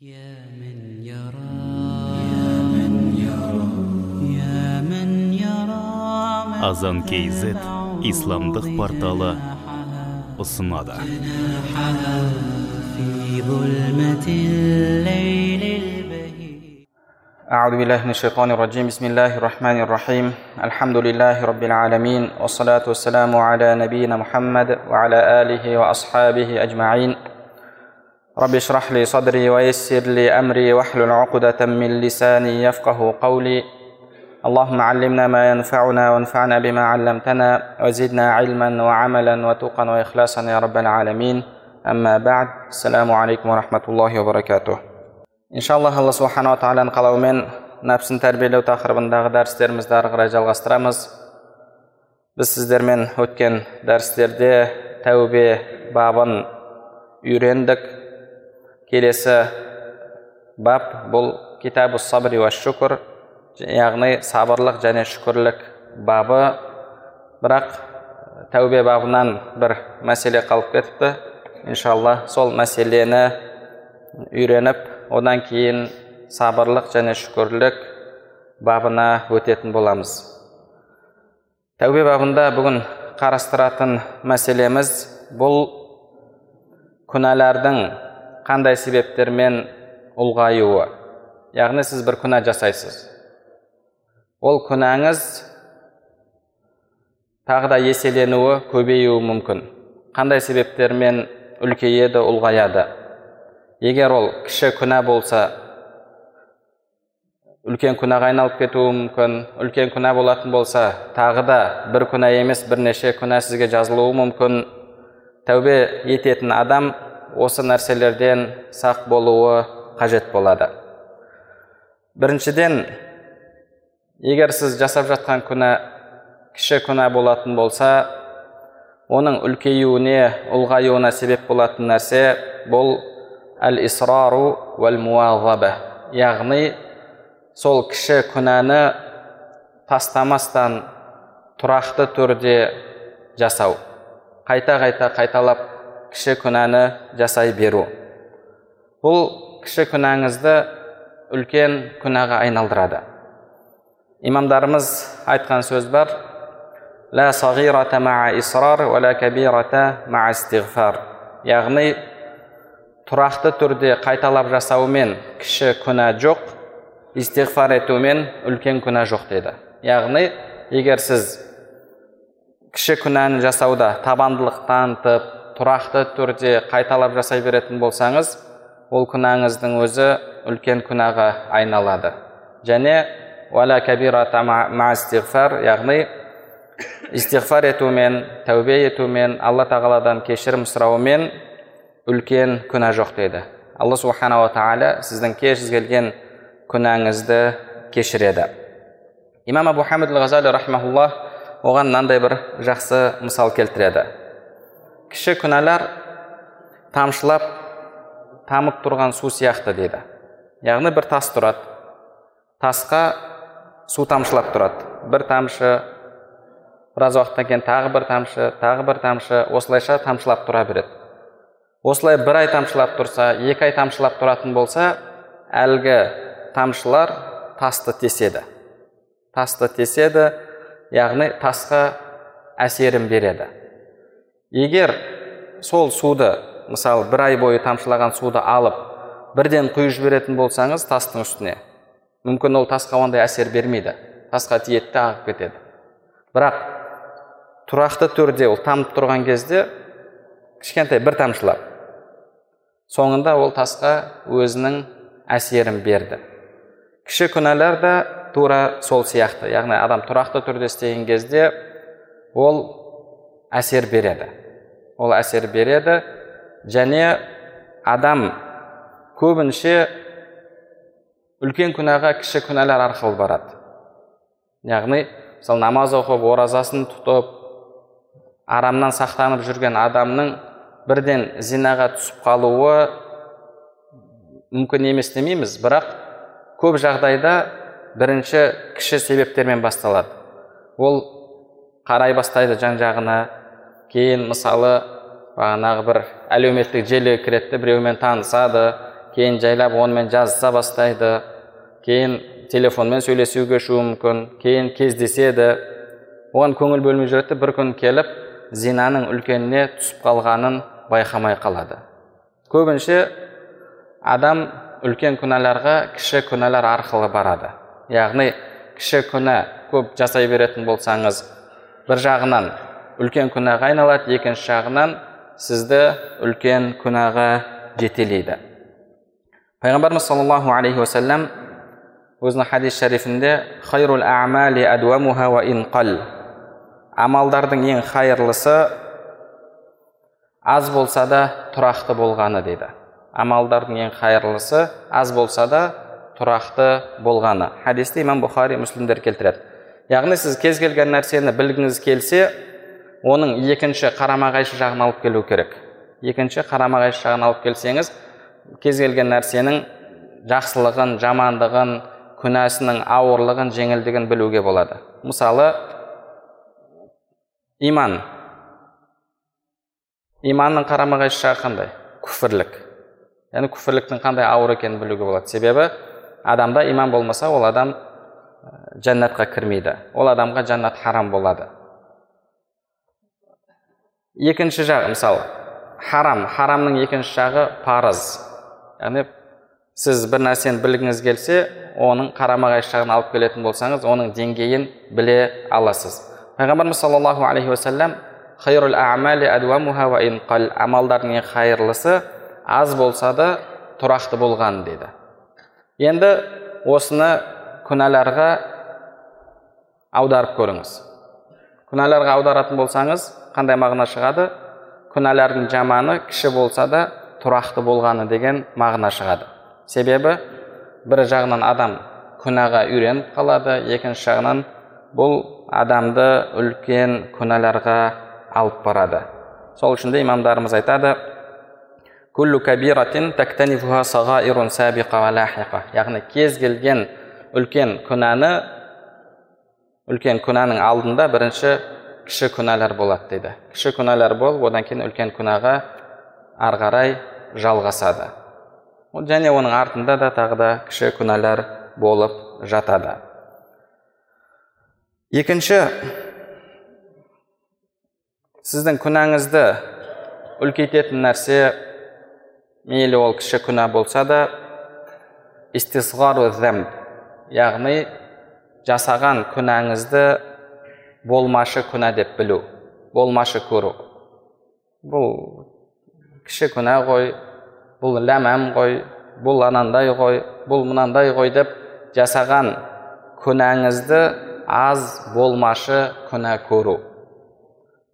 يا من يرى يا من يرى يا من يرى азан kz исламдық порталы ұсынады في ظلمة الليل البهيج أعوذ بالله من الشيطان الرجيم بسم الله الرحمن الرحيم الحمد لله رب العالمين والصلاة والسلام على نبينا محمد وعلى آله وأصحابه أجمعين رب اشرح لي صدري ويسر لي أمري واحلل عقدة من لساني يفقه قولي اللهم علمنا ما ينفعنا وانفعنا بما علمتنا وزدنا علما وعملا وتقا وإخلاصا يا رب العالمين أما بعد السلام عليكم ورحمة الله وبركاته иншаллах алла субханала тағаланың қалауымен нәпсін тәрбиелеу тақырыбындағы дәрістерімізді ары қарай жалғастырамыз біз сіздермен өткен дәрістерде тәубе бабын үйрендік келесі бап бұл китабу сабри ва шүкір яғни сабырлық және шүкірлік бабы. Бірақ тәубе бабынан бір мәселе қалып кетіпті. Иншалла сол мәселені үйреніп одан кейін сабырлық және шүкірлік бабына өтетін боламыз. Тәубе бабында бүгін қарастыратын мәселеміз бұл күнәлардың қандай себептермен ұлғаюы. Яғни сіз бір күнә жасайсыз. Ол күнәңіз тағы да еселенуі көбеюі мүмкін. Қандай себептермен үлкейеді ұлғаяды. Егер ол кіші күнә болса үлкен күнәға айналып кетуі мүмкін. Үлкен күнә болатын болса тағы да бір күнә емес бірнеше күнә сізге жазылуы мүмкін. Тәубе ететін адам осы нәрселерден сақ болуы қажет болады. Біріншіден егер сіз жасап жатқан күнә кіші күнә болатын болса оның үлкеюіне ұлғаюына себеп болатын нәрсе бұл әл исрару уәл муазаба яғни сол кіші күнәні тастамастан тұрақты түрде жасау. Қайта қайта қайталап кіші күнәні жасай беру. Бұл кіші күнәңізді үлкен күнәға айналдырады. Имамдарымыз айтқан сөз бар. Ла сағирата маа исрар уәла кабирата маа яғни тұрақты түрде қайталап жасаумен кіші күнә жоқ истиғфар етумен үлкен күнә жоқ деді яғни егер сіз кіші күнәні жасауда табандылық танытып тұрақты түрде қайталап жасай беретін болсаңыз ол күнәңіздің өзі үлкен күнәға айналады. Және ма истиғфар яғни истиғфар етумен тәубе етумен алла тағаладан кешірім сұраумен үлкен күнә жоқ деді алла субханала тағала сіздің кез келген күнәңізді кешіреді. Имам абу хамид ғазали оған мынандай бір жақсы мысал келтіреді. Кіші күнәлар тамшылап тамып тұрған су сияқты дейді яғни бір тас тұрады. Тасқа су тамшылап тұрады. Бір тамшы біраз уақыттан кейін тағы бір тамшы тағы бір тамшы осылайша тамшылап тұра береді. Осылай бір ай тамшылап тұрса екі ай тамшылап тұратын болса әлгі тамшылар тасты теседі. Тасты теседі яғни тасқа әсерін береді. Егер сол суды мысалы бір ай бойы тамшылаған суды алып бірден құйып жіберетін болсаңыз тастың үстіне. Мүмкін ол тасқа ондай әсер бермейді. Тасқа тиеді ағып кетеді. Бірақ тұрақты түрде ол тамып тұрған кезде кішкентай бір тамшылап соңында ол тасқа өзінің әсерін берді. Кіші күнәлар да тура сол сияқты. Яғни адам тұрақты түрде істеген кезде ол әсер береді. Ол әсер береді. Және адам көбінше үлкен күнәға кіші күнәлар арқылы барады. Яғни мысалы намаз оқып оразасын тұтып арамнан сақтанып жүрген адамның бірден зинаға түсіп қалуы мүмкін емес демейміз. Бірақ көп жағдайда бірінші кіші себептермен басталады. Ол қарай бастайды жан жағына кейін мысалы бағанағы бір әлеуметтік желіге кіреді біреумен танысады кейін жайлап онымен жазыса бастайды кейін телефонмен сөйлесуге көшуі мүмкін кейін кездеседі оған көңіл бөлмей жүреді бір күн келіп зинаның үлкеніне түсіп қалғанын байқамай қалады көбінше адам үлкен күнәларға кіші күнәлар арқылы барады яғни кіші күнә көп жасай беретін болсаңыз бір жағынан үлкен күнәға айналады екінші жағынан сізді үлкен күнәға жетелейді. Пайғамбарымыз саллаллаху алейхи уассалам өзінің хадис шарифінде хайрул амали амалдардың ең хайырлысы аз болса да тұрақты болғаны дейді. Амалдардың ең хайырлысы аз болса да тұрақты болғаны хадисті имам бұхари мүслімдер келтіреді. Яғни сіз кез келген нәрсені білгіңіз келсе оның екінші қарама қайшы жағын алып келу керек. Екінші қарама қайшы жағын алып келсеңіз кез келген нәрсенің жақсылығын жамандығын күнәсінің ауырлығын жеңілдігін білуге болады. Мысалы иман. Иманның қарама қайшы жағы қандай? Күфірлік яғни күфірліктің қандай ауыр екенін білуге болады. Себебі адамда иман болмаса ол адам жәннатқа кірмейді. Ол адамға жәннат харам болады. Екінші жағы мысалы харам. Харамның екінші жағы парыз. Яғни сіз бір нәрсені білгіңіз келсе оның қарама қайшы жағын алып келетін болсаңыз оның деңгейін біле аласыз. Пайғамбарымыз саллаллаху алейхи уассалам амалдардың ең хайырлысы аз болса да тұрақты болған деді енді осыны күнәларға аударып көріңіз. Күнәларға аударатын болсаңыз қандай мағына шығады? Күнәлардың жаманы кіші болса да тұрақты болғаны деген мағына шығады. Себебі бір жағынан адам күнәға үйреніп қалады екінші жағынан бұл адамды үлкен күнәларға алып барады. Сол үшін де имамдарымыз айтады яғни кез келген үлкен күнәні үлкен күнәнің алдында бірінші кіші күнәлар болады дейді. Кіші күнәлар болып одан кейін үлкен күнәға ары қарай жалғасады. Және оның артында да тағы да кіші күнәлар болып жатады. Екінші сіздің күнәңізді үлкейтетін нәрсе мейлі ол кіші күнә болса да яғни жасаған күнәңізді болмашы күнә деп білу болмашы көру. Бұл кіші күнә ғой бұл ләмәм ғой бұл анандай ғой бұл мынандай ғой деп жасаған күнәңізді аз болмашы күнә көру.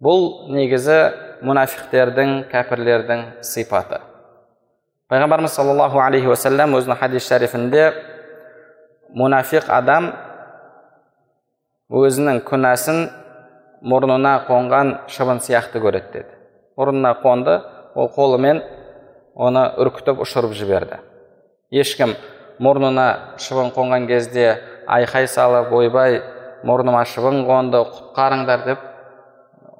Бұл негізі мұнафиқтердің кәпірлердің сипаты. Пайғамбарымыз саллаллаху алейхи уассалам өзінің хадис шарифінде мұнафиқ адам өзінің күнәсін мұрнына қонған шыбын сияқты көреді деді мұрнына қонды ол қолымен оны үркітіп ұшырып жіберді ешкім мұрнына шыбын қонған кезде айқай салып ойбай мұрныма шыбын қонды құтқарыңдар деп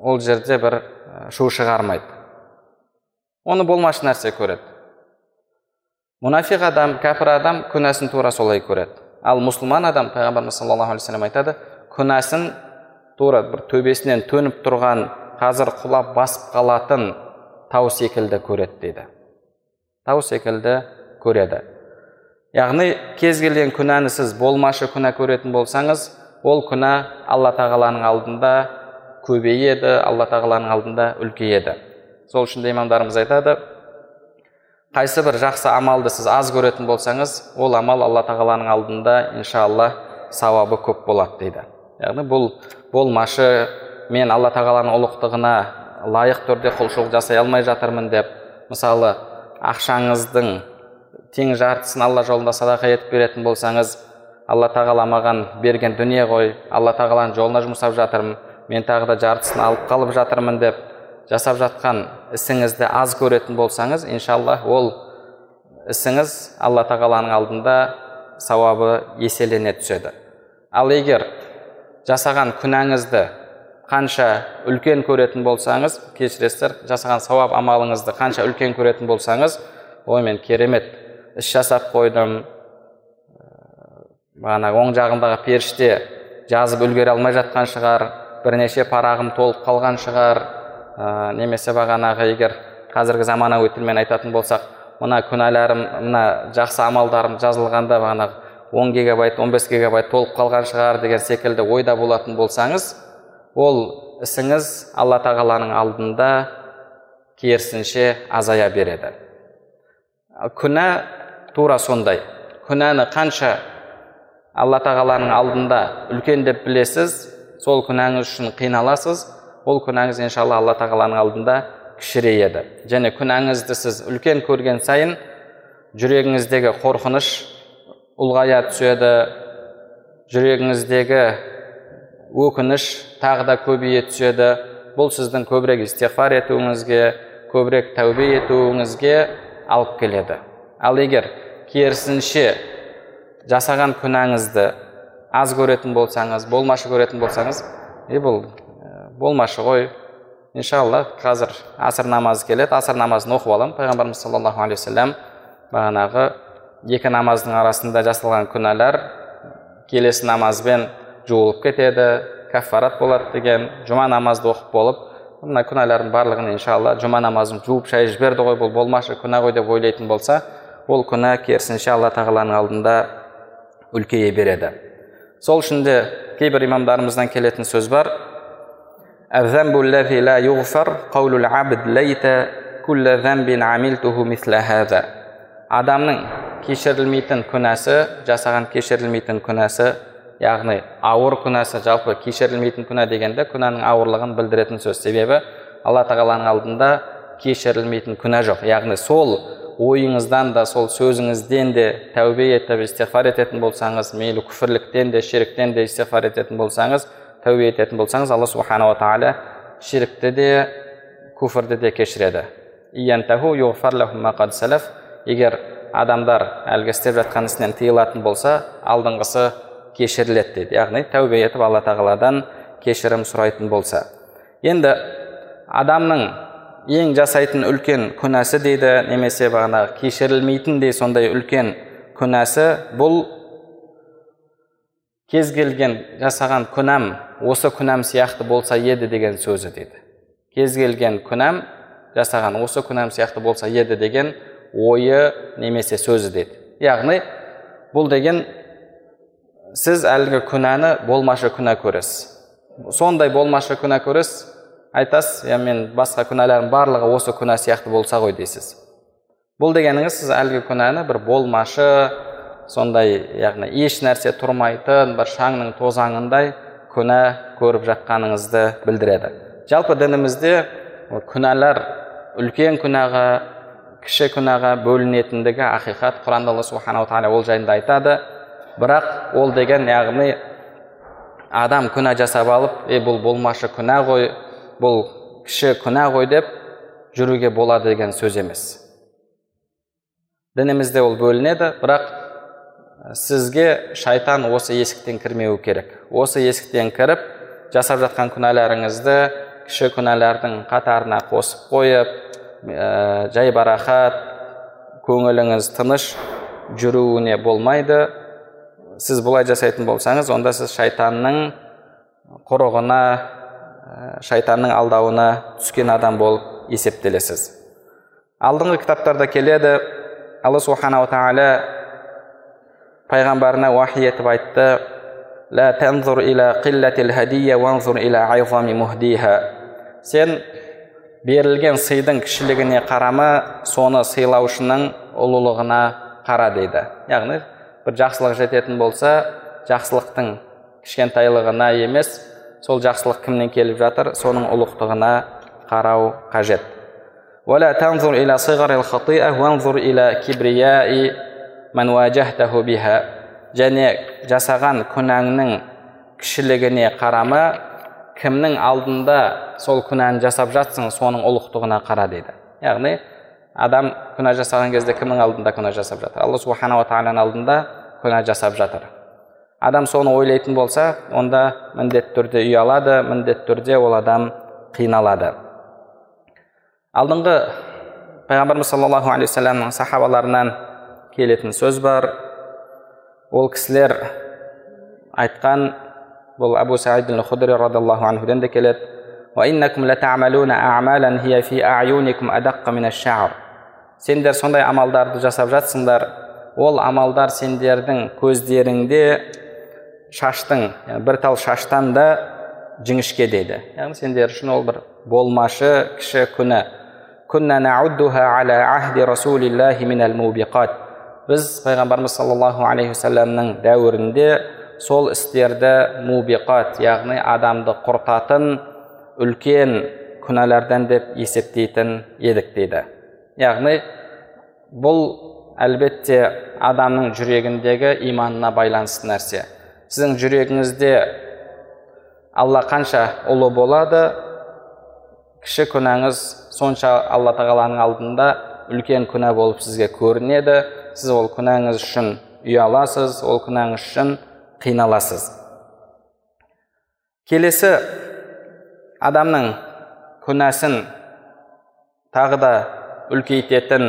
ол жерде бір шу шығармайды оны болмашы нәрсе көреді мұнафиқ адам кәпір адам күнәсін тура солай көреді ал мұсылман адам пайғамбарымыз саллаллаху алейхи айтады күнәсін тура бір төбесінен төніп тұрған қазір құлап басып қалатын тау секілді көреді дейді. Тау секілді көреді. Яғни кез келген күнәні сіз болмашы күнә көретін болсаңыз ол күнә алла тағаланың алдында көбейеді алла тағаланың алдында үлкейеді. Сол үшін де имамдарымыз айтады қайсы бір жақсы амалды сіз аз көретін болсаңыз ол амал алла тағаланың алдында иншалла сауабы көп болады дейді. Яғни бұл болмашы мен алла тағаланың ұлықтығына лайық түрде құлшылық жасай алмай жатырмын деп мысалы ақшаңыздың тең жартысын алла жолында садақа етіп беретін болсаңыз алла тағала маған берген дүние ғой алла тағаланың жолына жұмсап жатырмын мен тағы да жартысын алып қалып жатырмын деп жасап жатқан ісіңізді аз көретін болсаңыз иншалла ол ісіңіз алла тағаланың алдында сауабы еселене түседі. Ал егер жасаған күнәңізді қанша үлкен көретін болсаңыз кешіресіздер жасаған сауап амалыңызды қанша үлкен көретін болсаңыз ой мен керемет іс жасап қойдым. Бағанағы оң жағындағы періште жазып үлгере алмай жатқан шығар бірнеше парағым толып қалған шығар. Ә, немесе бағанағы егер қазіргі заманауи тілмен айтатын болсақ мына күнәларым мына жақсы амалдарым жазылғанда бағанағы он гигабайт 15 гигабайт толып қалған шығар деген секілді ойда болатын болсаңыз ол ісіңіз алла тағаланың алдында керісінше азая береді. Күнә тура сондай. Күнәні қанша алла тағаланың алдында үлкен деп білесіз сол күнәңіз үшін қиналасыз ол күнәңіз иншалла алла тағаланың алдында кішірейеді. Және күнәңізді сіз үлкен көрген сайын жүрегіңіздегі қорқыныш ұлғая түседі жүрегіңіздегі өкініш тағы да көбейе түседі бұл сіздің көбірек истиғфар етуіңізге көбірек тәубе етуіңізге алып келеді ал егер керісінше жасаған күнәңізді аз көретін болсаңыз болмашы көретін болсаңыз е бұл болмашы ғой иншалла қазір аср намазы келеді аср намазын оқып аламын пайғамбарымыз саллаллаху алейхи уассалам бағанағы екі намаздың арасында жасалған күнәлар келесі намазбен жуылып кетеді каффарат болады деген жұма намазды оқып болып мына күнәлардың барлығын иншалла жұма намазын жуып шайып жіберді ғой бұл болмашы күнә ғой деп ойлайтын болса ол күнә керісінше алла тағаланың алдында үлкейе береді. Сол үшін де кейбір имамдарымыздан келетін сөз бар. Адамның кешірілмейтін күнәсі жасаған кешірілмейтін күнәсі яғни ауыр күнәсі жалпы кешірілмейтін күнә дегенде күнәнің ауырлығын білдіретін сөз. Себебі алла тағаланың алдында кешірілмейтін күнә жоқ. Яғни сол ойыңыздан да сол сөзіңізден де тәубе етіп истиғфар ететін болсаңыз мейлі күфірліктен де ширктен де истиғфар ететін болсаңыз тәубе ететін болсаңыз алла субханала тағала ширкті де күфірді де кешіреді. Егер адамдар әлгі істеп жатқан ісінен тыйылатын болса алдыңғысы кешіріледі дейді. Яғни тәубе етіп алла тағаладан кешірім сұрайтын болса. Енді адамның ең жасайтын үлкен күнәсі дейді немесе бағанағы кешірілмейтіндей сондай үлкен күнәсі бұл кез келген жасаған күнәм осы күнәм сияқты болса еді деген сөзі дейді. Кез келген күнәм жасаған осы күнәм сияқты болса еді деген ойы немесе сөзі дейді яғни бұл деген сіз әлгі күнәні болмашы күнә көресіз сондай болмашы күнә көресіз айтасыз иә мен басқа күнәларым барлығы осы күнә сияқты болса ғой дейсіз. Бұл дегеніңіз сіз әлгі күнәні бір болмашы сондай яғни еш нәрсе тұрмайтын бір шаңның тозаңындай күнә көріп жатқаныңызды білдіреді. Жалпы дінімізде күнәлар үлкен күнәға кіші күнәға бөлінетіндігі ақиқат құранда алла субханала тағала ол жайында айтады. Бірақ ол деген яғни адам күнә жасап алып е бұл болмашы күнә ғой бұл кіші күнә ғой деп жүруге болады деген сөз емес. Дінімізде ол бөлінеді бірақ сізге шайтан осы есіктен кірмеуі керек. Осы есіктен кіріп жасап жатқан күнәларыңызды кіші күнәлардың қатарына қосып қойып ә, жай барахат көңіліңіз тыныш жүруіне болмайды. Сіз бұлай жасайтын болсаңыз онда сіз шайтанның құрығына шайтанның алдауына түскен адам болып есептелесіз. Алдыңғы кітаптарда келеді алла субханала тағала пайғамбарына уахи етіп айтты сен берілген сыйдың кішілігіне қарама соны сыйлаушының ұлылығына қара дейді. Яғни бір жақсылық жететін болса жақсылықтың кішкентайлығына емес сол жақсылық кімнен келіп жатыр соның ұлықтығына қарау қажет. Және жасаған күнәңнің кішілігіне қарама кімнің алдында сол күнәні жасап жатсың соның ұлықтығына қара дейді яғни адам күнә жасаған кезде кімнің алдында күнә жасап жатыр алла субханала тағаланың алдында күнә жасап жатыр адам соны ойлайтын болса онда міндетті түрде ұялады міндетті түрде ол адам қиналады алдыңғы пайғамбарымыз саллаллаху алейхи вассаламның сахабаларынан келетін сөз бар ол кісілер айтқан бұл әбу саид худри радиаллаху анхуден де келеді сендер сондай амалдарды жасап жатсыңдар ол амалдар сендердің көздеріңде шаштың бір тал шаштан да жіңішке дейді яғни сендер үшін ол бір болмашы кіші күні біз пайғамбарымыз саллаллаху алейхи уассаламның дәуірінде сол істерді мубиқат яғни адамды құртатын үлкен күнәлардан деп есептейтін едік дейді. Яғни бұл әлбетте адамның жүрегіндегі иманына байланысты нәрсе. Сіздің жүрегіңізде алла қанша ұлы болады кіші күнәңіз сонша алла тағаланың алдында үлкен күнә болып сізге көрінеді. Сіз ол күнәңіз үшін ұяласыз ол күнәңіз үшін қиналасыз келесі адамның күнәсін тағы да үлкейтетін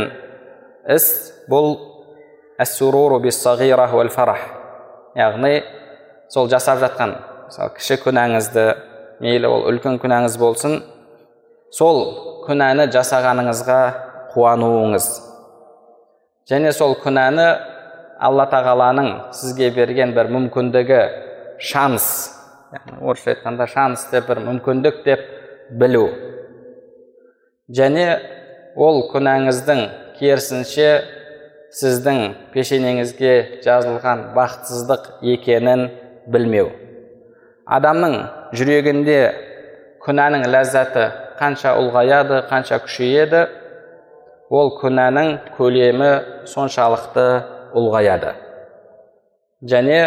іс бұл яғни сол жасап жатқан мысалы кіші күнәңізді мейлі ол үлкен күнәңіз болсын сол күнәні жасағаныңызға қуануыңыз және сол күнәні алла тағаланың сізге берген бір мүмкіндігі шанс. Орысша айтқанда шанс деп бір мүмкіндік деп білу. Және ол күнәңіздің керісінше сіздің пешенеңізге жазылған бақытсыздық екенін білмеу. Адамның жүрегінде күнәнің ләззаты қанша ұлғаяды қанша күшейеді ол күнәнің көлемі соншалықты ұлғаяды және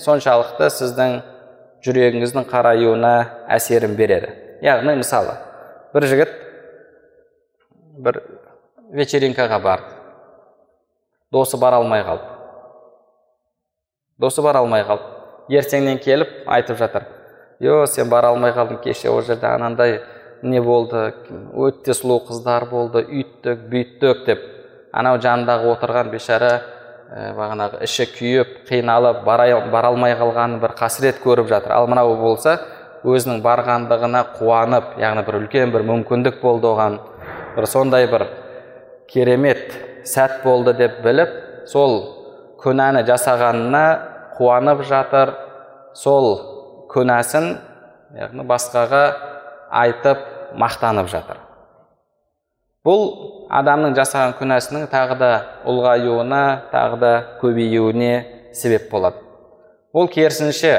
соншалықты сіздің жүрегіңіздің қараюына әсерін береді яғни мысалы бір жігіт бір вечеринкаға барды досы бара алмай қалды досы бара алмай қалды ертеңнен келіп айтып жатыр е сен бара алмай қалдың кеше ол жерде анандай не болды өте сұлу қыздар болды үйттік бүйттік деп анау жанындағы отырған бейшара бағанағы іші күйіп қиналып бара, бара алмай қалғанын бір қасірет көріп жатыр. Ал мынау болса өзінің барғандығына қуанып яғни бір үлкен бір мүмкіндік болды оған. Бір сондай бір керемет сәт болды деп біліп сол күнәні жасағанына қуанып жатыр. Сол күнәсін яғни басқаға айтып мақтанып жатыр. Бұл адамның жасаған күнәсінің тағы да ұлғаюына тағы да көбеюіне себеп болады. Ол керісінше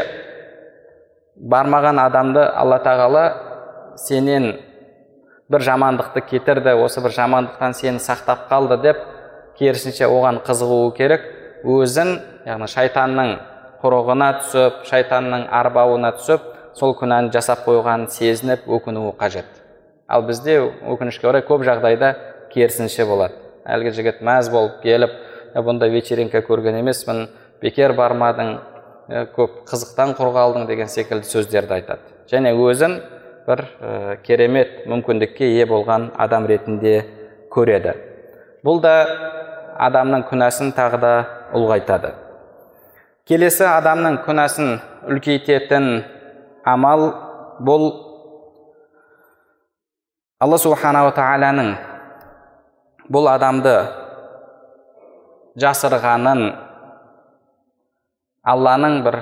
бармаған адамды алла тағала сенен бір жамандықты кетірді осы бір жамандықтан сені сақтап қалды деп керісінше оған қызығуы керек. Өзін яғни шайтанның құрығына түсіп шайтанның арбауына түсіп сол күнәні жасап қойғанын сезініп өкінуі қажет. Ал бізде өкінішке орай көп жағдайда керісінше болады. Әлгі жігіт мәз болып келіп бұндай вечеринка көрген емеспін бекер бармадың көп қызықтан құр қалдың деген секілді сөздерді айтады. Және өзін бір керемет мүмкіндікке ие болған адам ретінде көреді. Бұл да адамның күнәсін тағы да ұлғайтады. Келесі адамның күнәсін үлкейтетін амал бұл алла субханала тағаланың бұл адамды жасырғанын алланың бір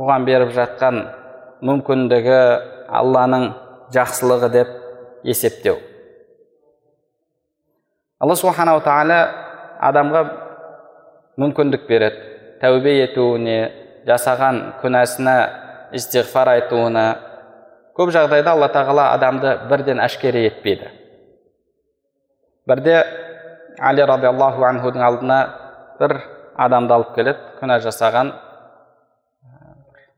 бұған беріп жатқан мүмкіндігі алланың жақсылығы деп есептеу. Алла субханала тағала адамға мүмкіндік береді. Тәубе етуіне жасаған күнәсіне истиғфар айтуына көп жағдайда алла тағала адамды бірден әшкере етпейді. Бірде али радиаллаху анхудың алдына бір адамды алып келеді күнә жасаған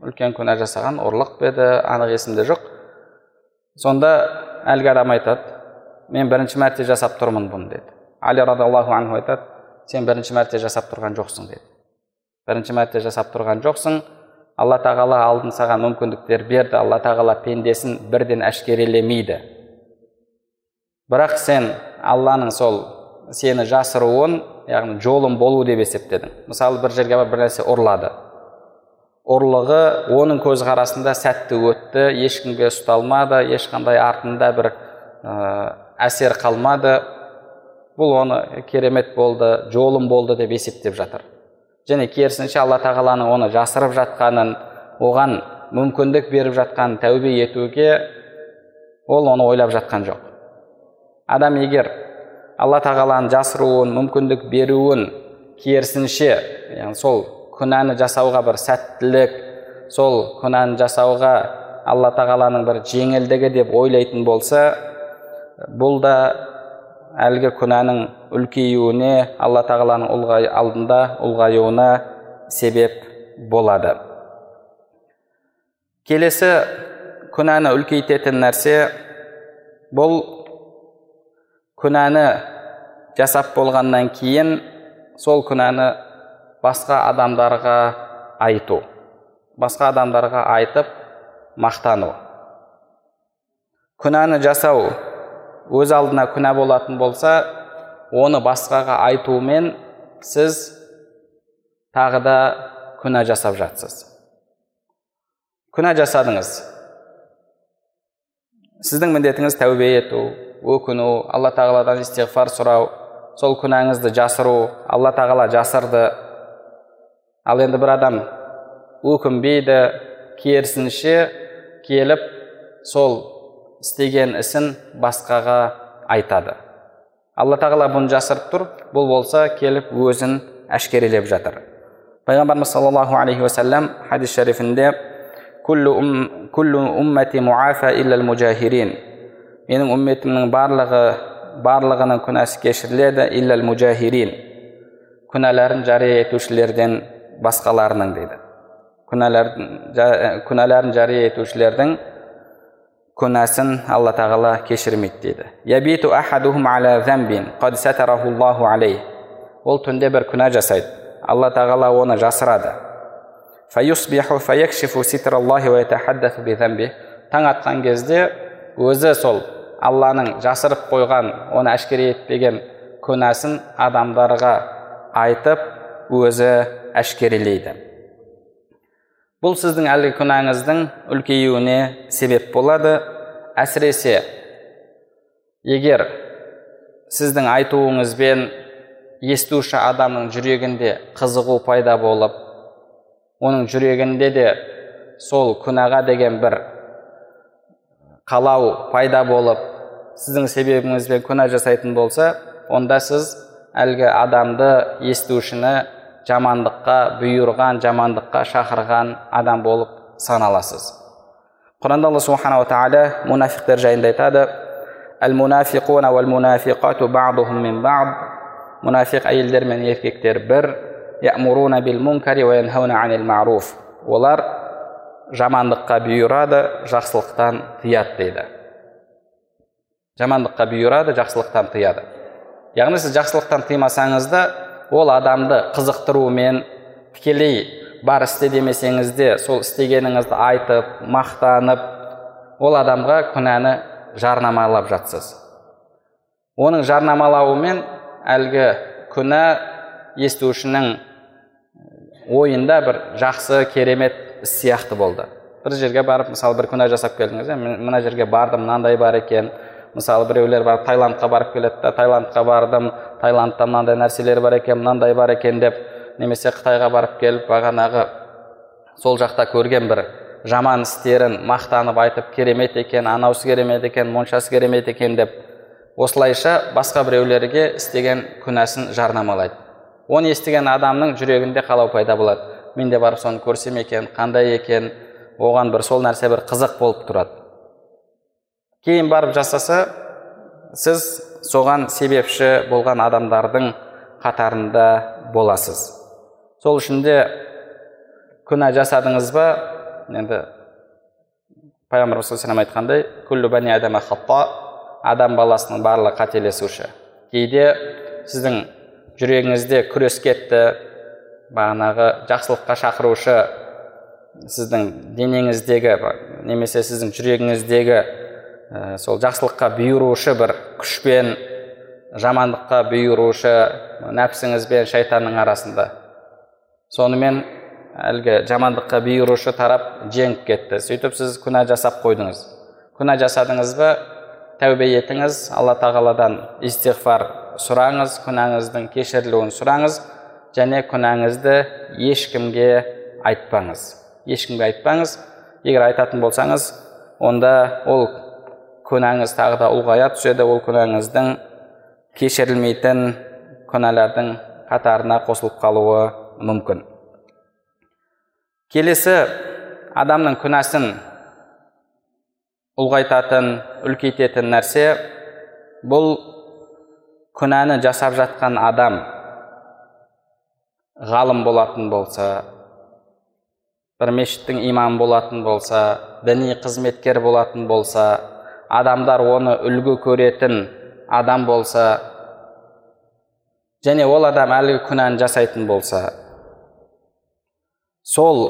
үлкен күнә жасаған ұрлық па еді анық есімде жоқ. Сонда әлгі адам айтады мен бірінші мәрте жасап тұрмын бұны деді али радиаллаху анху айтады сен бірінші мәрте жасап тұрған жоқсың деді бірінші мәрте жасап тұрған жоқсың алла тағала алдын саған мүмкіндіктер берді алла тағала пендесін бірден әшкерелемейді бірақ сен алланың сол сені жасыруын яғни жолын болу деп есептедің. Мысалы бір жерге барып бір нәрсе ұрлады ұрлығы оның көзқарасында сәтті өтті ешкімге ұсталмады ешқандай артында бір ә, әсер қалмады. Бұл оны керемет болды жолым болды деп есептеп жатыр. Және керісінше алла тағаланың оны жасырып жатқанын оған мүмкіндік беріп жатқанын тәубе етуге ол оны ойлап жатқан жоқ. Адам егер алла тағаланың жасыруын мүмкіндік беруін керісінше яғни сол күнәні жасауға бір сәттілік сол күнәні жасауға алла тағаланың бір жеңілдігі деп ойлайтын болса бұл да әлгі күнәнің үлкеюіне алла тағаланың ұлғай, алдында ұлғаюына себеп болады. Келесі күнәні үлкейтетін нәрсе бұл күнәні жасап болғаннан кейін сол күнәні басқа адамдарға айту басқа адамдарға айтып мақтану. Күнәні жасау өз алдына күнә болатын болса оны басқаға айтумен сіз тағы да күнә жасап жатсыз. Күнә жасадыңыз. Сіздің міндетіңіз тәубе ету өкіну алла тағаладан истиғфар сұрау сол күнәңізді жасыру алла тағала жасырды. Ал енді бір адам өкінбейді керісінше келіп сол істеген ісін басқаға айтады. Алла тағала бұны жасырып тұр бұл болса келіп өзін әшкерелеп жатыр. Пайғамбарымыз саллаллаху алейхи уассалам хадис шарифінде менің үмметімнің барлығы барлығының күнәсі кешіріледі иллал мужахирин күнәләрін жария етушілерден басқаларының дейді. Күнәләрін жария етушілердің күнәсін алла тағала кешірмейді дейді ол түнде бір күнә жасайды алла тағала оны жасырады таң атқан кезде өзі сол алланың жасырып қойған оны әшкере етпеген күнәсін адамдарға айтып өзі әшкерелейді бұл сіздің әлгі күнәңіздің үлкеюіне себеп болады. Әсіресе егер сіздің айтуыңызбен естуші адамның жүрегінде қызығу пайда болып оның жүрегінде де сол күнәға деген бір қалау пайда болып сіздің себебіңізбен күнә жасайтын болса онда сіз әлгі адамды естушіні жамандыққа бұйырған жамандыққа шақырған адам болып саналасыз. Құранда алла субханала тағала мұнафиқтер жайында айтады. Мұнафиқ әйелдер мен еркектер бір. Олар жамандыққа бұйырады жақсылықтан тыяды дейді. Жамандыққа бұйырады жақсылықтан тыяды. Яғни сіз жақсылықтан тыймасаңыз да ол адамды қызықтырумен тікелей бар істе демесеңіз де сол істегеніңізді айтып мақтанып ол адамға күнәні жарнамалап жатсыз. Оның жарнамалауымен әлгі күнә естушінің ойында бір жақсы керемет іс сияқты болды. Бір жерге барып мысалы бір күнә жасап келдіңіз мына жерге бардым мынандай бар екен мысалы біреулер барып таиландқа барып келеді да таиландқа бардым таиландта мынандай нәрселер бар екен мынандай бар екен деп немесе қытайға барып келіп бағанағы сол жақта көрген бір жаман істерін мақтанып айтып керемет екен анаусы керемет екен моншасы керемет екен деп осылайша басқа біреулерге істеген күнәсін жарнамалайды оны естіген адамның жүрегінде қалау пайда болады мен де барып соны көрсем екен қандай екен оған бір сол нәрсе бір қызық болып тұрады кейін барып жасаса сіз соған себепші болған адамдардың қатарында боласыз. Сол үшін де күнә жасадыңыз ба? Енді пайғамбар саллаллаху айтқандай күллі бәни адама адам баласының барлығы қателесуші. Кейде сіздің жүрегіңізде күрес кетті бағанағы жақсылыққа шақырушы сіздің денеңіздегі немесе сіздің жүрегіңіздегі Э, сол жақсылыққа бұйырушы бір күшпен жамандыққа бұйырушы нәпсіңіз бен шайтанның арасында. Сонымен әлгі жамандыққа бұйырушы тарап жеңіп кетті. Сөйтіп сіз күнә жасап қойдыңыз. Күнә жасадыңыз ба? Тәубе етіңіз. Алла тағаладан истиғфар сұраңыз күнәңіздің кешірілуін сұраңыз және күнәңізді ешкімге айтпаңыз. Ешкімге айтпаңыз. Егер айтатын болсаңыз онда ол күнәңіз тағы да ұлғая түседі. Ол күнәңіздің кешірілмейтін күнәлардың қатарына қосылып қалуы мүмкін. Келесі адамның күнәсін ұлғайтатын үлкейтетін нәрсе бұл күнәні жасап жатқан адам ғалым болатын болса бір мешіттің имамы болатын болса діни қызметкер болатын болса адамдар оны үлгі көретін адам болса және ол адам әлгі күнәні жасайтын болса сол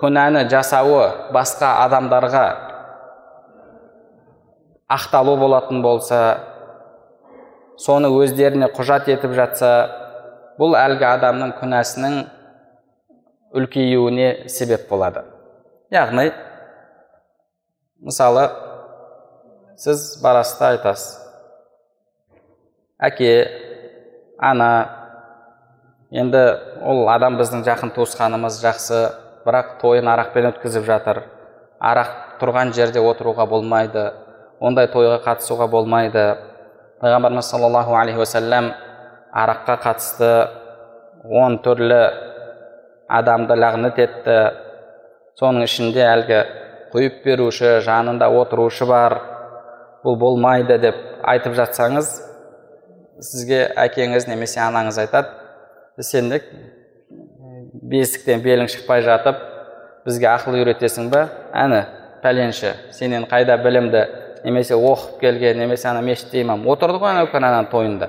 күнәні жасауы басқа адамдарға ақталу болатын болса соны өздеріне құжат етіп жатса бұл әлгі адамның күнәсінің үлкеюіне себеп болады. Яғни мысалы сіз барасыз да айтасыз әке ана енді ол адам біздің жақын туысқанымыз жақсы бірақ тойын арақпен өткізіп жатыр арақ тұрған жерде отыруға болмайды ондай тойға қатысуға болмайды пайғамбарымыз саллаллаху алейхи уассалам араққа қатысты он түрлі адамды лағнет етті соның ішінде әлгі құйып беруші жанында отырушы бар бұл болмайды деп айтып жатсаңыз сізге әкеңіз немесе анаңыз айтады сен де бесіктен белің шықпай жатып бізге ақыл үйретесің ба әні пәленші сенен қайда білімді немесе оқып келген немесе ана мешітте имам отырды ғой анау ананың тойында.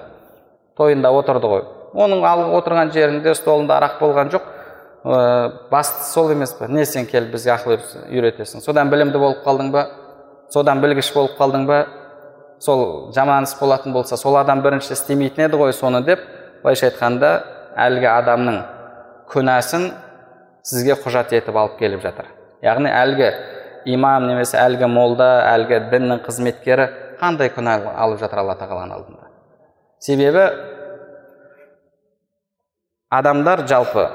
Тойында отырды ғой. Оның алып отырған жерінде столында арақ болған жоқ. Ә, бастысы сол емес пе? Не сен келіп бізге ақыл үйретесің. Содан білімді болып қалдың ба? Содан білгіш болып қалдың ба? Сол жаман іс болатын болса сол адам бірінші істемейтін еді ғой соны деп былайша айтқанда әлгі адамның күнәсін сізге құжат етіп алып келіп жатыр. Яғни әлгі имам немесе әлгі молда әлгі діннің қызметкері қандай күнә алып жатыр алла тағаланың алдында? Себебі адамдар жалпы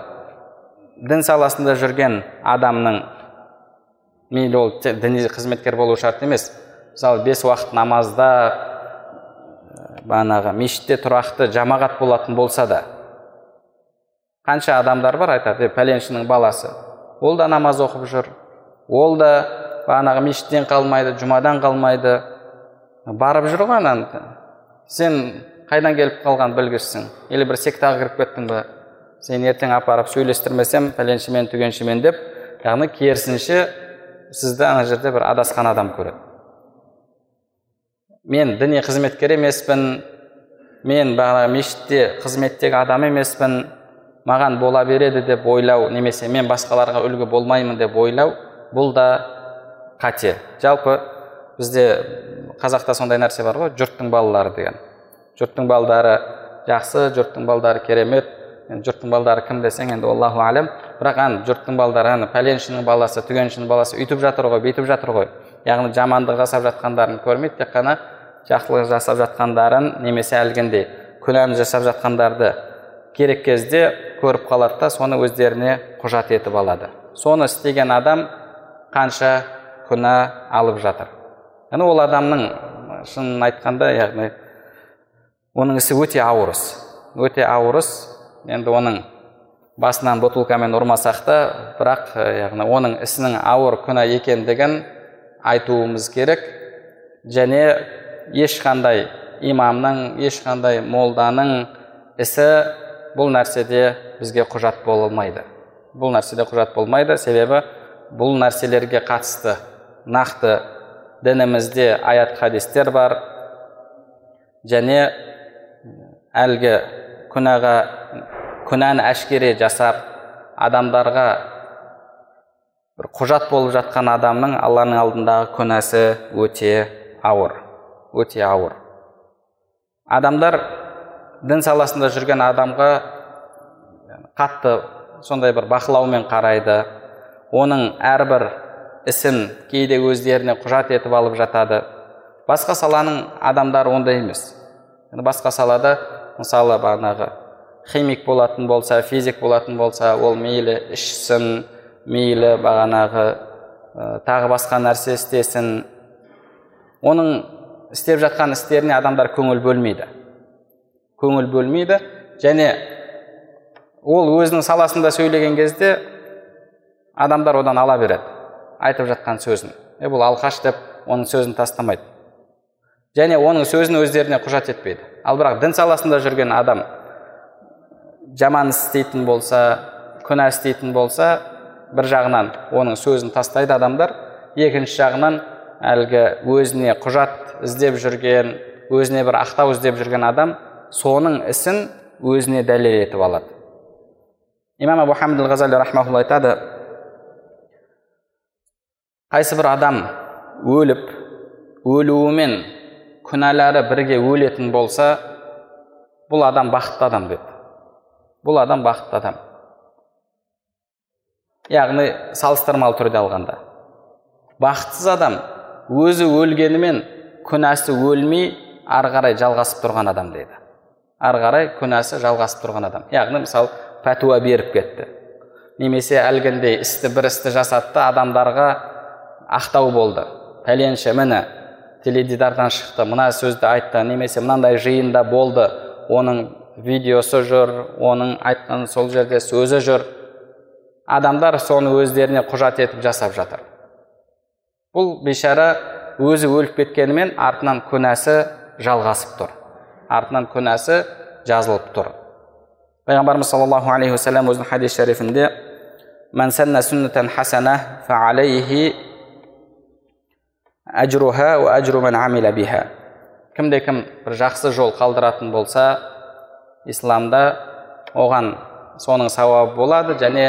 дін саласында жүрген адамның мейлі ол діни қызметкер болу шарт емес. Мысалы бес уақыт намазда бағанағы мешітте тұрақты жамағат болатын болса да қанша адамдар бар айтады пәленшінің баласы ол да намаз оқып жүр ол да бағанағы мешіттен қалмайды жұмадан қалмайды барып жүр ғой ана сен қайдан келіп қалған білгішсің. Или бір сектаға кіріп кеттің ба сен ертең апарып сөйлестірмесем пәленшемен түгеншемен деп яғни керісінше сізді ана жерде бір адасқан адам көреді. Мен діни қызметкер емеспін. Мен бағана мешітте қызметтегі адам емеспін. Маған бола береді деп ойлау немесе мен басқаларға үлгі болмаймын деп ойлау бұл да қате. Жалпы бізде қазақта сондай нәрсе бар ғой жұрттың балалары деген. Жұрттың балдары жақсы жұрттың балдары керемет. Жұрттың балдары кім десең енді аллаху әлем бірақ ана жұрттың балдары ана пәленшінің баласы түгеншінің баласы үйтіп жатыр ғой бүйтіп жатыр ғой яғни жамандық жасап жатқандарын көрмейді тек қана жақсылық жасап жатқандарын немесе әлгіндей күнәні жасап жатқандарды керек кезде көріп қалады да соны өздеріне құжат етіп алады. Соны істеген адам қанша күнә алып жатыр. Яғни ол адамның шынын айтқанда яғни оның ісі өте ауыр іс өте ауыр іс енді оның басынан бутылкамен ұрмасақ та бірақ яғни оның ісінің ауыр күнә екендігін айтуымыз керек. Және ешқандай имамның ешқандай молданың ісі бұл нәрседе бізге құжат болмайды. Бұл нәрседе құжат болмайды себебі бұл нәрселерге қатысты нақты дінімізде аят хадистер бар. Және әлгі күнәға күнәні әшкере жасап адамдарға бір құжат болып жатқан адамның алланың алдындағы күнәсі өте ауыр өте ауыр. Адамдар дін саласында жүрген адамға қатты сондай бір бақылаумен қарайды. Оның әрбір ісін кейде өздеріне құжат етіп алып жатады. Басқа саланың адамдары ондай емес. Басқа салада мысалы бағанағы химик болатын болса физик болатын болса ол мейлі ішсін мейлі бағанағы тағы басқа нәрсе істесін. Оның істеп жатқан істеріне адамдар көңіл бөлмейді. Көңіл бөлмейді. Және ол өзінің саласында сөйлеген кезде адамдар одан ала береді. Айтып жатқан сөзін. Е бұл алқаш деп оның сөзін тастамайды. Және оның сөзін өздеріне құжат етпейді. Ал бірақ дін саласында жүрген адам жаман істейтін болса күнә істейтін болса бір жағынан оның сөзін тастайды адамдар. Екінші жағынан әлгі өзіне құжат іздеп жүрген өзіне бір ақтау іздеп жүрген адам соның ісін өзіне дәлел етіп алады. Имам абу айтады қайсы бір адам өліп өлуімен күнәлары бірге өлетін болса бұл адам бақытты адам деді бұл адам бақытты адам. Яғни салыстырмалы түрде алғанда. Бақытсыз адам өзі өлгенімен күнәсі өлмей ары қарай жалғасып тұрған адам дейді. Ары қарай күнәсі жалғасып тұрған адам. Яғни мысалы пәтуа беріп кетті. Немесе әлгіндей істі бір істі жасатты адамдарға ақтау болды. Пәленше міне теледидардан шықты. Мына сөзді айтты. Немесе мынандай жиында болды. Оның видеосы жүр оның айтқан сол жерде сөзі жүр. Адамдар соны өздеріне құжат етіп жасап жатыр. Бұл бейшара өзі өліп кеткенімен артынан күнәсі жалғасып тұр. Артынан күнәсі жазылып тұр. Пайғамбарымыз саллаллаху алейхи уассалам өзінің хадис шарифінде кімде кім бір жақсы жол қалдыратын болса исламда оған соның сауабы болады және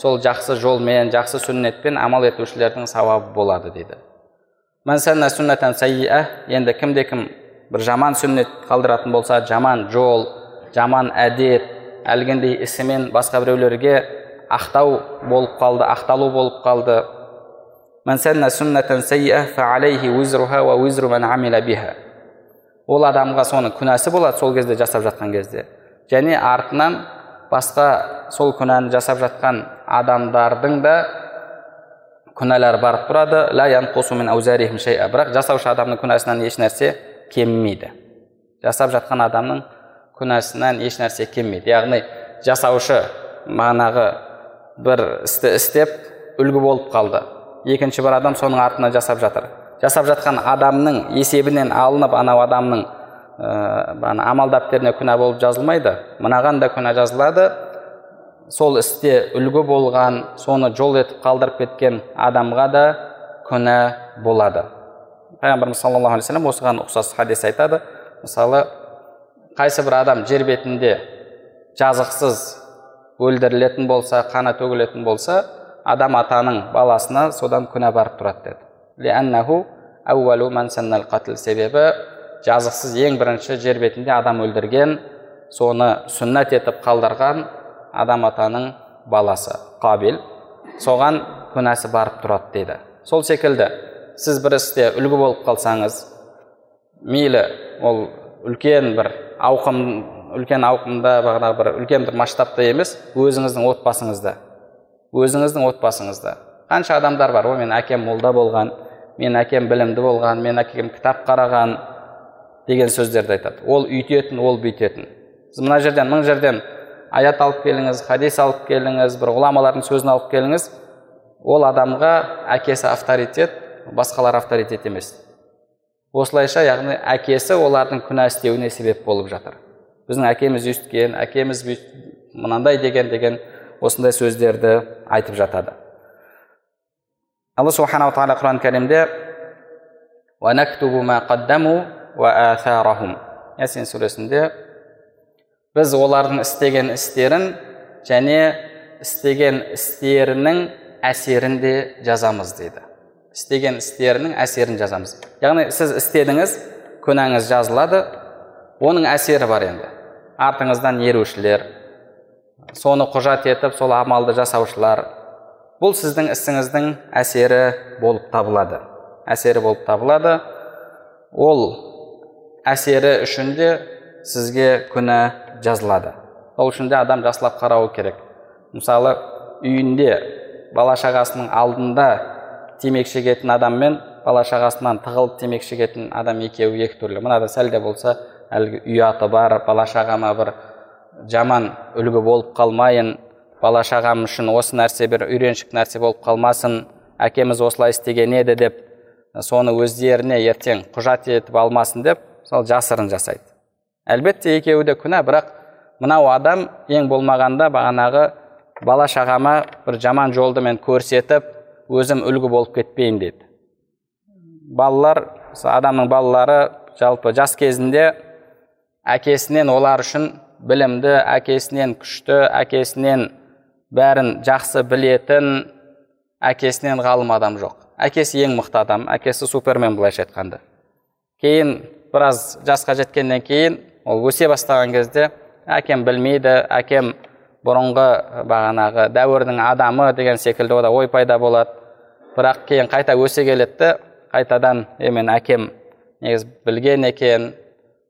сол жақсы жолмен жақсы сүннетпен амал етушілердің сауабы болады дейді. Енді кімде кім бір жаман сүннет қалдыратын болса жаман жол жаман әдет әлгіндей ісімен басқа біреулерге ақтау болып қалды ақталу болып қалды ол адамға соның күнәсі болады сол кезде жасап жатқан кезде. Және артынан басқа сол күнәні жасап жатқан адамдардың да күнәлары барып тұрады. Бірақ жасаушы адамның күнәсінен ешнәрсе кемімейді жасап жатқан адамның күнәсінен ешнәрсе кеммейді. Яғни жасаушы манағы бір істі істеп үлгі болып қалды. Екінші бір адам соның артынан жасап жатыр. Жасап жатқан адамның есебінен алынып анау адамның ә, амал дәптеріне күнә болып жазылмайды. Мынаған да күнә жазылады. Сол істе үлгі болған соны жол етіп қалдырып кеткен адамға да күнә болады. Пайғамбарымыз саллаллаху алейхи вассалам осыған ұқсас хадис айтады. Мысалы қайсы бір адам жер бетінде жазықсыз өлдірілетін болса қаны төгілетін болса адам атаның баласына содан күнә барып тұрады деді. Себебі жазықсыз ең бірінші жер бетінде адам өлдірген соны сүннат етіп қалдырған адам атаның баласы қабил соған күнәсі барып тұрады дейді сол секілді сіз бір істе үлгі болып қалсаңыз мейлі ол үлкен бір ауқым үлкен ауқымда бағанағы бір үлкен бір масштабта емес өзіңіздің отбасыңызда өзіңіздің отбасыңызда. Қанша адамдар бар ой менің әкем молда болған менің әкем білімді болған менің әкем кітап қараған деген сөздерді айтады. Ол үйтетін ол бүйтетін. Сіз мына жерден мың жерден аят алып келіңіз хадис алып келіңіз бір ғұламалардың сөзін алып келіңіз ол адамға әкесі авторитет басқалар авторитет емес. Осылайша яғни әкесі олардың күнә істеуіне себеп болып жатыр. Біздің әкеміз өйткен әкеміз мынандай деген деген осындай сөздерді айтып жатады. Алла субханала тағала құран кәрімде ясин сүресінде біз олардың істеген істерін және істеген істерінің әсерін де жазамыз дейді. Істеген істерінің әсерін жазамыз яғни сіз істедіңіз күнәңіз жазылады оның әсері бар енді. Артыңыздан ерушілер соны құжат етіп сол амалды жасаушылар бұл сіздің ісіңіздің әсері болып табылады. Әсері болып табылады. Ол әсері үшін де сізге күнә жазылады. Сол үшін де адам жақсылап қарауы керек. Мысалы үйінде бала шағасының алдында темекі шегетін адам мен бала шағасынан тығылып темекі шегетін адам екеуі екі түрлі. Мынада сәл де болса әлгі ұяты бар бала шағама бір жаман үлгі болып қалмайын. Бала шағам үшін осы нәрсе бір үйреншік нәрсе болып қалмасын. Әкеміз осылай істеген еді деп соны өздеріне ертең құжат етіп алмасын деп сол жасырын жасайды. Әлбетте екеуі де күнә бірақ мынау адам ең болмағанда бағанағы бала шағама бір жаман жолды мен көрсетіп өзім үлгі болып кетпейін деді. Балалар адамның балалары жалпы жас кезінде әкесінен олар үшін білімді әкесінен күшті әкесінен бәрін жақсы білетін әкесінен ғалым адам жоқ әкесі ең мықты адам әкесі супермен былайша айтқанда кейін біраз жасқа жеткеннен кейін ол өсе бастаған кезде әкем білмейді әкем бұрынғы бағанағы дәуірдің адамы деген секілді ода ой пайда болады бірақ кейін қайта өсе келеді қайтадан е мен әкем негізі білген екен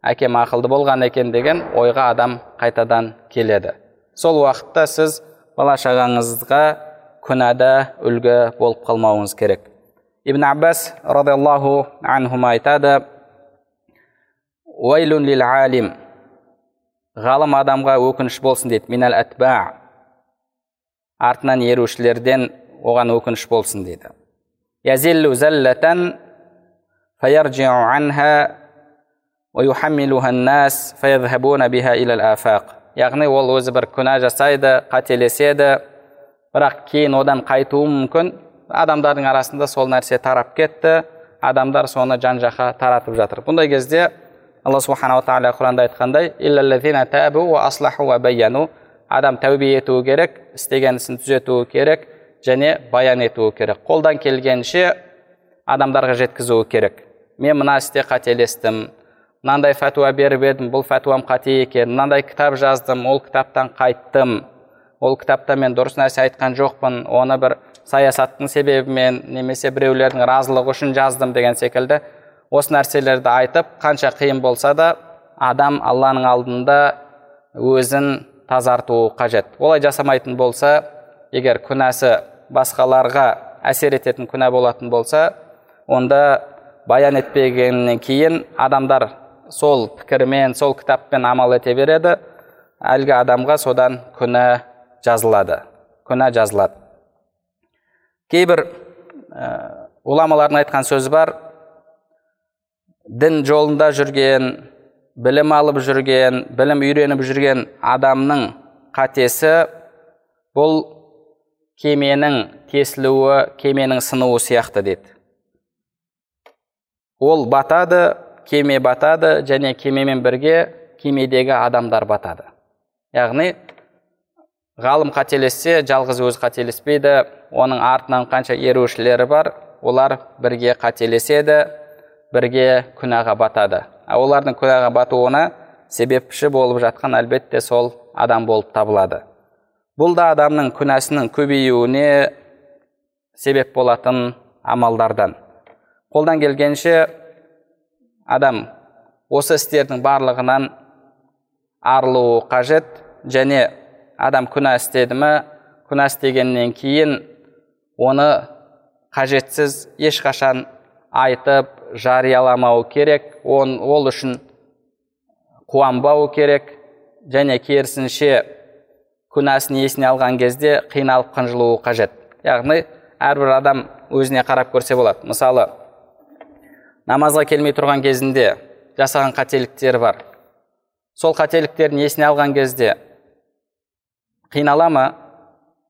әкем ақылды болған екен деген ойға адам қайтадан келеді. Сол уақытта сіз бала шағаңызға күнәда үлгі болып қалмауыңыз керек. Ибн аббас радиаллаху анхума айтады ғалым адамға өкініш болсын дейді. Минал әтба артынан ерушілерден оған өкініш болсын дейді яғни ол өзі бір күнә жасайды қателеседі бірақ кейін одан қайтуы мүмкін адамдардың арасында сол нәрсе тарап кетті адамдар соны жан жаққа таратып жатыр бұндай кезде алла субханала тағала құранда айтқандай адам тәубе етуі керек істеген ісін түзетуі керек және баян етуі керек қолдан келгенше адамдарға жеткізуі керек мен мына істе қателестім мынандай фәтуа беріп едім бұл фәтуам қате екен. Мынандай кітап жаздым ол кітаптан қайттым. Ол кітапта мен дұрыс нәрсе айтқан жоқпын. Оны бір саясаттың себебімен немесе біреулердің разылығы үшін жаздым деген секілді осы нәрселерді айтып қанша қиын болса да адам алланың алдында өзін тазартуы қажет. Олай жасамайтын болса егер күнәсі басқаларға әсер ететін күнә болатын болса онда баян етпегеннен кейін адамдар сол пікірмен сол кітаппен амал ете береді. Әлгі адамға содан күнә жазылады күнә жазылады. Кейбір ә, ғұламалардың айтқан сөзі бар. Дін жолында жүрген білім алып жүрген білім үйреніп жүрген адамның қатесі бұл кеменің тесілуі кеменің сынуы сияқты деді ол батады кеме батады және кемемен бірге кемедегі адамдар батады. Яғни ғалым қателессе жалғыз өзі қателеспейді оның артынан қанша ерушілері бар олар бірге қателеседі бірге күнәға батады. Олардың күнәға батуына себепші болып жатқан әлбетте сол адам болып табылады. Бұл да адамның күнәсінің көбеюіне себеп болатын амалдардан. Қолдан келгенше адам осы істердің барлығынан арылуы қажет. Және адам күнә істеді ме күнә істегеннен кейін оны қажетсіз ешқашан айтып жарияламау керек. Он, ол үшін қуанбау керек. Және керісінше күнәсін есіне алған кезде қиналып қынжылуы қажет. Яғни әрбір адам өзіне қарап көрсе болады. Мысалы намазға келмей тұрған кезінде жасаған қателіктері бар. Сол қателіктерін есіне алған кезде қинала ма?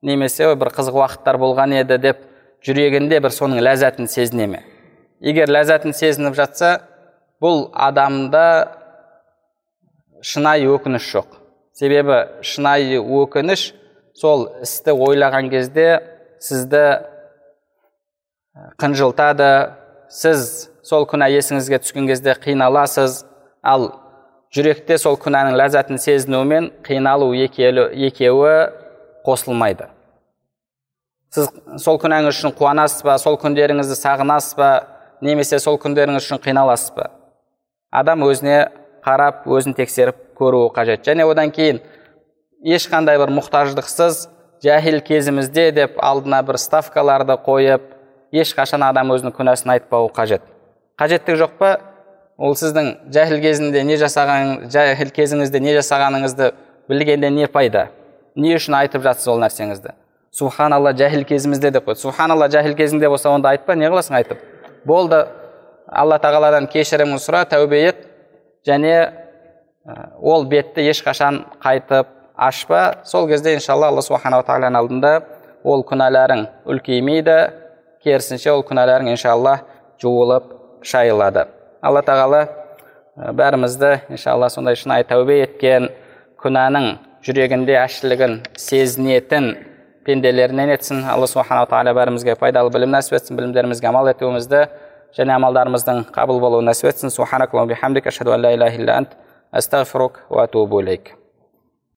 немесе бір қызық уақыттар болған еді деп жүрегінде бір соның ләззатын сезіне ме? Егер ләззатын сезініп жатса бұл адамда шынайы өкініш жоқ. Себебі шынайы өкініш сол істі ойлаған кезде сізді қынжылтады сіз сол күнә есіңізге түскен кезде қиналасыз. Ал жүректе сол күнәнің ләззатын сезінумен қиналу екеуі қосылмайды. Сіз сол күнәңіз үшін қуанасыз ба? Сол күндеріңізді сағынасыз ба? Немесе сол күндеріңіз үшін қиналасыз ба? Адам өзіне қарап өзін тексеріп көруі қажет. Және одан кейін ешқандай бір мұқтаждықсыз жәһил кезімізде деп алдына бір ставкаларды қойып ешқашан адам өзінің күнәсін айтпауы қажет. Қажеттік жоқ па? Ол сіздің жәһіл кезінде не жасаған жәһіл кезіңізде не жасағаныңызды білгенде не пайда? Не үшін айтып жатсыз ол нәрсеңізді? Субханалла жәһіл кезімізде деп қойды субханалла жәһіл кезіңде болса онда айтпа не қыласың айтып? Болды. Алла тағаладан кешірім сұра тәубе ет. Және ол бетті ешқашан қайтып ашпа сол кезде иншалла алла субханала тағаланың алдында ол күнәларың үлкеймейді. Керісінше ол күнәларың иншалла жуылып шайылады. Алла тағала бәрімізді иншалла сондай шынайы тәубе еткен күнәнің жүрегінде әшілігін сезінетін пенделерінен етсін. Алла субханала тағала бәрімізге пайдалы білім нәсіп етсін білімдерімізге амал етуімізді және амалдарымыздың қабыл болуын нәсіп етсін.